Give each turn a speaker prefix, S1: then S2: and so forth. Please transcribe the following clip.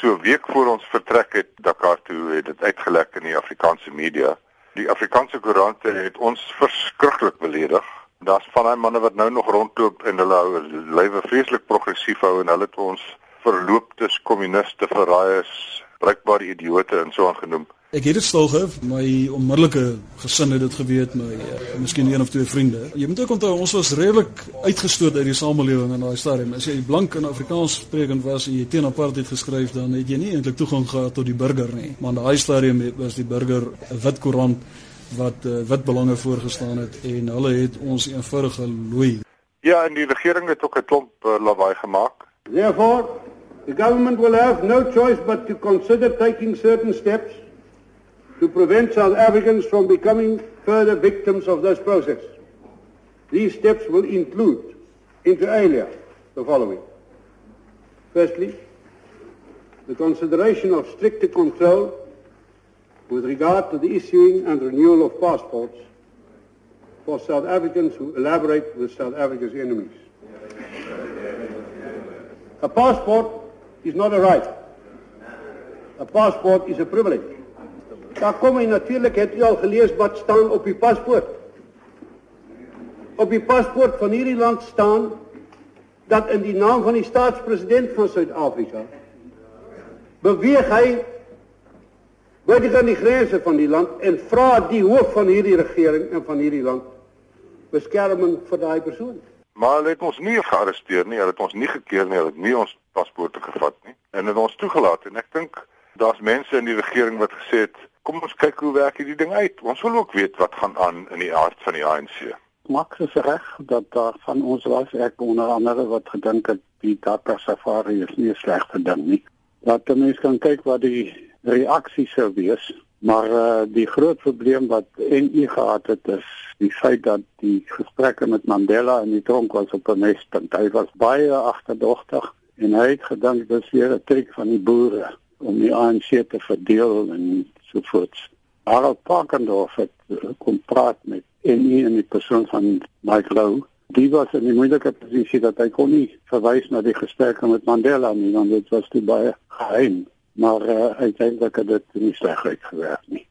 S1: So week voor ons vertrek het Dakar toe het dit uitgelek in die Afrikaanse media. Die Afrikaanse koerante het ons verskriklik beledig. Daar's van daai manne wat nou nog rondloop en hulle hou lywe vreeslik progressief hou en hulle het ons verlooptes kommuniste verraaiers, bruikbare idioote en so aangenoem.
S2: Ek het dit stil gehou, my onmiddellike gesin het dit geweet, my uh, miskien een of twee vriende. Jy moet ook onthou ons was redelik uitgestoot uit die samelewing in daai stadium. As jy blank en Afrikaans sprekend was en jy teen apartheid geskryf, dan het jy nie eintlik toegang gehad tot die burger nie. Maar in daai stadium was die burger 'n wit koerant wat uh, wit belange voorgestaan het en hulle het ons eenvoudig gelooi.
S1: Ja, en die regering het ook 'n klomp uh, lawaai gemaak.
S3: Therefore, the government will have no choice but to consider taking certain steps to prevent South Africans from becoming further victims of this process. These steps will include, inter alia, the following. Firstly, the consideration of stricter control with regard to the issuing and renewal of passports for South Africans who elaborate with South Africa's enemies. A passport is not a right. A passport is a privilege. Daar kom hy natuurlik het u al gelees wat staan op die paspoort. Op die paspoort van hierdie land staan dat in die naam van die staatspresident van Suid-Afrika beweeg hy buite aan die grense van die land en vra die hoof van hierdie regering en van hierdie land beskerming vir daai persoon.
S1: Maar hulle het ons nie gearresteer nie, hulle het ons nie gekeer nie, hulle het nie ons paspoorte gevat nie en het ons toegelaat en ek dink daar's mense in die regering wat gesê het kom ons kyk hoe werk hierdie ding uit. Ons wil ook weet wat gaan aan in die hart van die ANC.
S4: Maak is reg dat daar van ons was ek onder andere wat gedink het die data safari is nie 'n slegte ding nie. Dat mense kan kyk wat die reaksie sou wees, maar uh, die groot probleem wat NU gehad het is die feit dat die gesprekke met Mandela in die tronk was op 'n mespunt. Hy was baie agterdogtig en hy het gedink dit is weer 'n trek van die boere om die ANC te verdeel en sovoorts. Harold Parkendorf het eh, kom praat met en nie in die persoon van Mike Low. Die was in die moeilike posisie dat hy kon nie verwys na die gesprekke met Mandela nie, want dit was te baie geheim. Maar uh, uiteindelik het dit nie sleg uitgewerk nie.